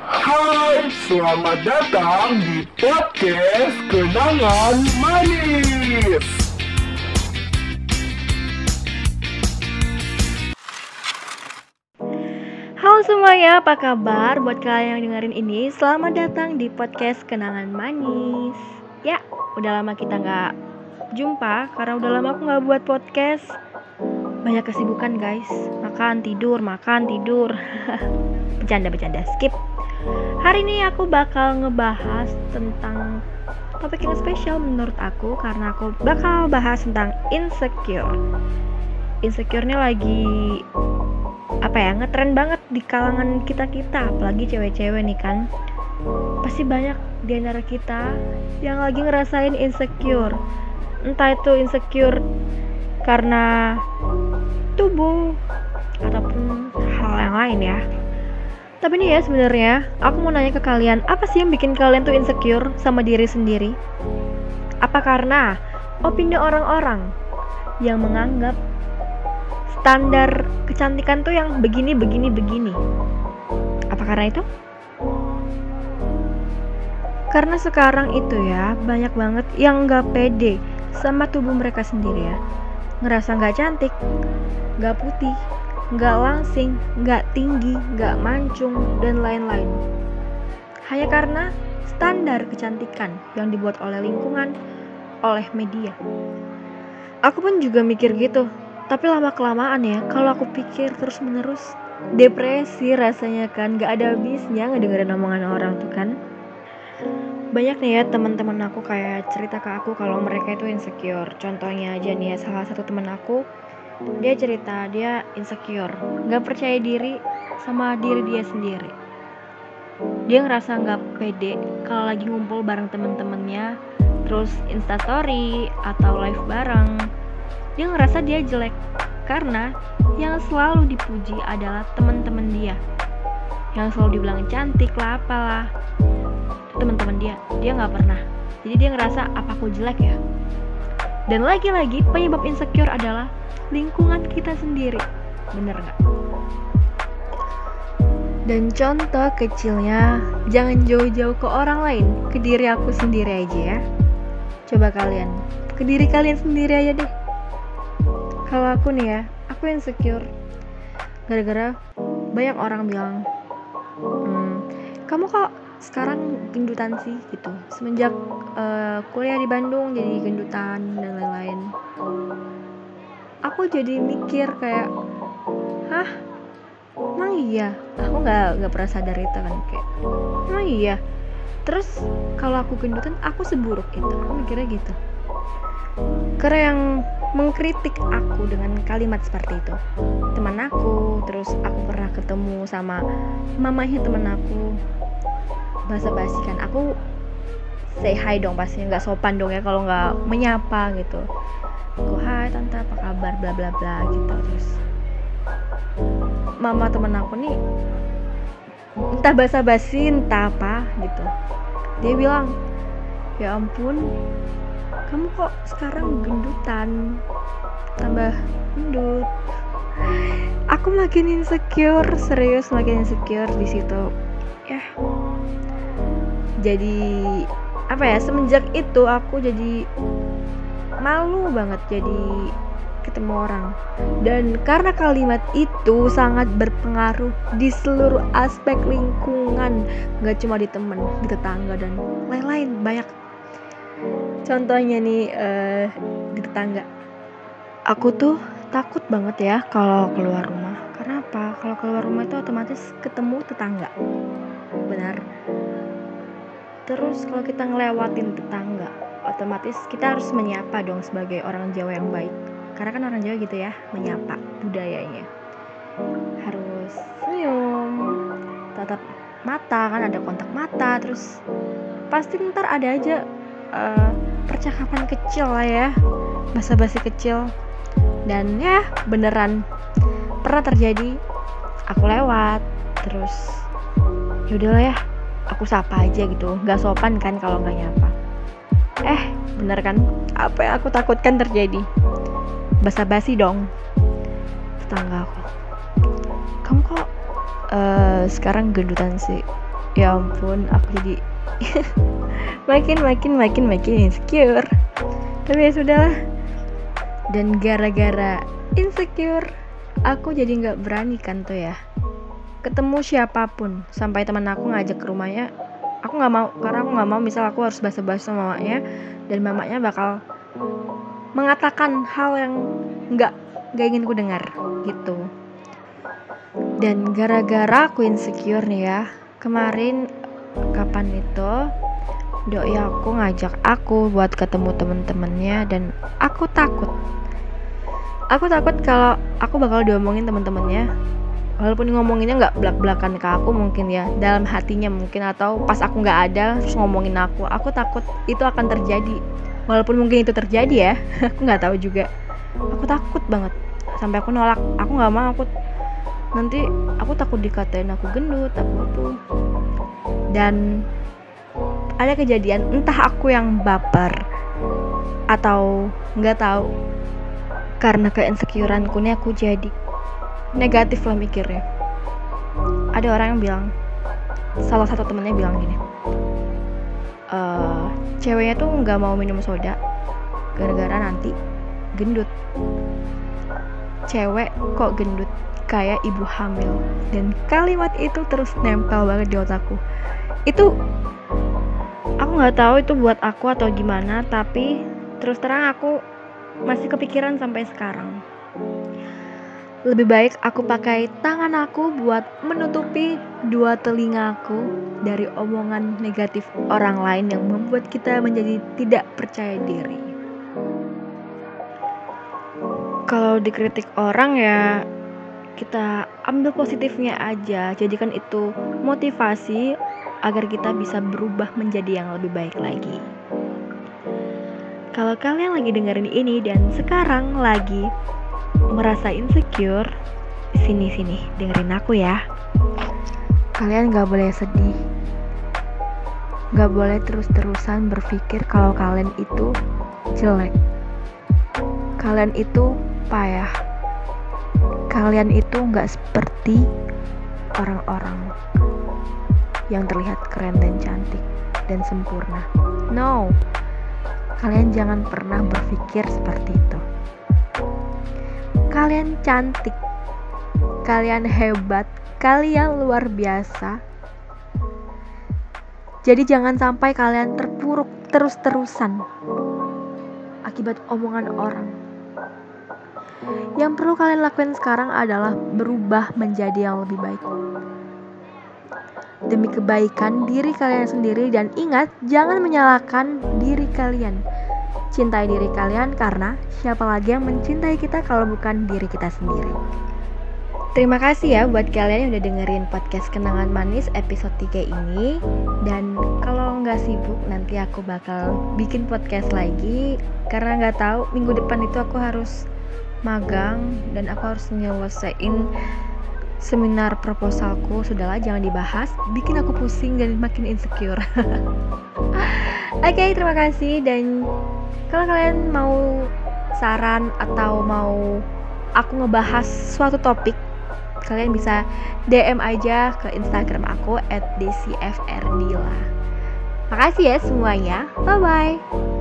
Hai, selamat datang di podcast Kenangan Manis. Halo semuanya, apa kabar? Buat kalian yang dengerin ini, selamat datang di podcast Kenangan Manis. Ya, udah lama kita nggak jumpa karena udah lama aku nggak buat podcast. Banyak kesibukan guys, makan tidur, makan tidur. bercanda bercanda, skip. Hari ini aku bakal ngebahas tentang topik yang spesial menurut aku karena aku bakal bahas tentang insecure. Insecure ini lagi apa ya ngetren banget di kalangan kita kita apalagi cewek-cewek nih kan. Pasti banyak di antara kita yang lagi ngerasain insecure. Entah itu insecure karena tubuh ataupun hal yang lain ya tapi nih ya sebenarnya aku mau nanya ke kalian apa sih yang bikin kalian tuh insecure sama diri sendiri? Apa karena opini orang-orang yang menganggap standar kecantikan tuh yang begini begini begini? Apa karena itu? Karena sekarang itu ya banyak banget yang nggak pede sama tubuh mereka sendiri ya. Ngerasa nggak cantik nggak putih nggak langsing nggak tinggi nggak mancung dan lain-lain. Hanya karena standar kecantikan yang dibuat oleh lingkungan oleh media. Aku pun juga mikir gitu tapi lama kelamaan ya kalau aku pikir terus menerus depresi rasanya kan gak ada habisnya ngedengerin omongan orang tuh kan. Banyak nih ya teman-teman aku kayak cerita ke aku kalau mereka itu insecure. Contohnya aja nih ya salah satu teman aku dia cerita dia insecure nggak percaya diri sama diri dia sendiri. Dia ngerasa nggak pede kalau lagi ngumpul bareng temen-temennya terus instastory atau live bareng. Dia ngerasa dia jelek karena yang selalu dipuji adalah teman-teman dia. Yang selalu dibilang cantik lah apalah. Teman-teman dia dia nggak pernah. Jadi dia ngerasa apa aku jelek ya dan lagi-lagi penyebab insecure adalah lingkungan kita sendiri. Bener nggak? Dan contoh kecilnya jangan jauh-jauh ke orang lain. Ke diri aku sendiri aja ya. Coba kalian. Ke diri kalian sendiri aja deh. Kalau aku nih ya aku insecure. Gara-gara banyak orang bilang hmm, kamu kok sekarang gendutan sih gitu. Semenjak uh, kuliah di Bandung jadi gendutan dan lain-lain. Aku jadi mikir kayak hah? Emang iya? Aku nggak nggak pernah sadar itu kan kayak emang iya? Terus kalau aku gendutan aku seburuk itu. Aku mikirnya gitu. Karena yang mengkritik aku dengan kalimat seperti itu. Teman aku terus aku pernah ketemu sama mamanya teman aku bahasa basi kan. Aku say hi dong pasti nggak sopan dong ya kalau nggak menyapa gitu. Aku hai tante apa kabar? Bla bla bla gitu. Terus mama temen aku nih entah bahasa basi entah apa gitu. Dia bilang ya ampun kamu kok sekarang gendutan tambah gendut. Aku makin insecure serius makin insecure di situ. Ya jadi apa ya semenjak itu aku jadi malu banget jadi ketemu orang. Dan karena kalimat itu sangat berpengaruh di seluruh aspek lingkungan nggak cuma di temen di tetangga dan lain-lain banyak. Contohnya nih uh, di tetangga. Aku tuh takut banget ya kalau keluar rumah. Karena apa? Kalau keluar rumah itu otomatis ketemu tetangga. Benar terus kalau kita ngelewatin tetangga otomatis kita harus menyapa dong sebagai orang Jawa yang baik. Karena kan orang Jawa gitu ya menyapa budayanya. Harus senyum tatap mata kan ada kontak mata terus pasti ntar ada aja uh, percakapan kecil lah ya basa-basi kecil. Dan ya beneran pernah terjadi aku lewat terus yaudahlah ya aku sapa aja gitu. Nggak sopan kan kalau nggak nyapa. Eh bener kan? Apa yang aku takutkan terjadi? Basa-basi dong. Tetangga aku. Kamu kok uh, sekarang gendutan sih? Ya ampun aku jadi makin makin makin makin insecure. Tapi ya sudahlah. Dan gara-gara insecure aku jadi nggak berani kan tuh ya ketemu siapa pun sampai teman aku ngajak ke rumahnya aku nggak mau karena aku nggak mau misal aku harus basa-basi sama mamanya dan mamanya bakal mengatakan hal yang nggak nggak ingin ku dengar gitu. Dan gara-gara aku insecure nih ya kemarin kapan itu doi aku ngajak aku buat ketemu temen-temennya dan aku takut. Aku takut kalau aku bakal diomongin temen-temennya walaupun ngomonginnya nggak belak-belakan ke aku mungkin ya dalam hatinya mungkin atau pas aku nggak ada terus ngomongin aku aku takut itu akan terjadi. Walaupun mungkin itu terjadi ya aku nggak tahu juga. Aku takut banget sampai aku nolak. Aku nggak mau aku nanti aku takut dikatain aku gendut aku itu. Dan ada kejadian entah aku yang baper atau nggak tahu karena keinsecureanku nih aku jadi negatif lah mikirnya. Ada orang yang bilang salah satu temennya bilang gini e, ceweknya tuh nggak mau minum soda gara-gara nanti gendut. Cewek kok gendut kayak ibu hamil. Dan kalimat itu terus nempel banget di otakku. Itu aku nggak tahu itu buat aku atau gimana tapi terus terang aku masih kepikiran sampai sekarang lebih baik aku pakai tangan aku buat menutupi dua telingaku dari omongan negatif orang lain yang membuat kita menjadi tidak percaya diri. Kalau dikritik orang ya kita ambil positifnya aja, jadikan itu motivasi agar kita bisa berubah menjadi yang lebih baik lagi. Kalau kalian lagi dengerin ini dan sekarang lagi merasa insecure, sini-sini dengerin aku ya. Kalian gak boleh sedih. Gak boleh terus-terusan berpikir kalau kalian itu jelek. Kalian itu payah. Kalian itu gak seperti orang-orang yang terlihat keren dan cantik dan sempurna. No, kalian jangan pernah berpikir seperti itu. Kalian cantik, kalian hebat, kalian luar biasa. Jadi jangan sampai kalian terpuruk terus-terusan akibat omongan orang. Yang perlu kalian lakukan sekarang adalah berubah menjadi yang lebih baik. Demi kebaikan diri kalian sendiri dan ingat jangan menyalahkan diri kalian Cintai diri kalian karena siapa lagi yang mencintai kita kalau bukan diri kita sendiri. Terima kasih ya buat kalian yang udah dengerin podcast Kenangan Manis episode 3 ini. Dan kalau nggak sibuk nanti aku bakal bikin podcast lagi. Karena nggak tahu minggu depan itu aku harus magang Dan aku harus nyelesain seminar proposalku. Sudahlah jangan dibahas, bikin aku pusing dan makin insecure. Oke okay, terima kasih dan kalau kalian mau saran atau mau aku ngebahas suatu topik kalian bisa DM aja ke Instagram aku @dcfrdila. Makasih ya semuanya. Bye bye.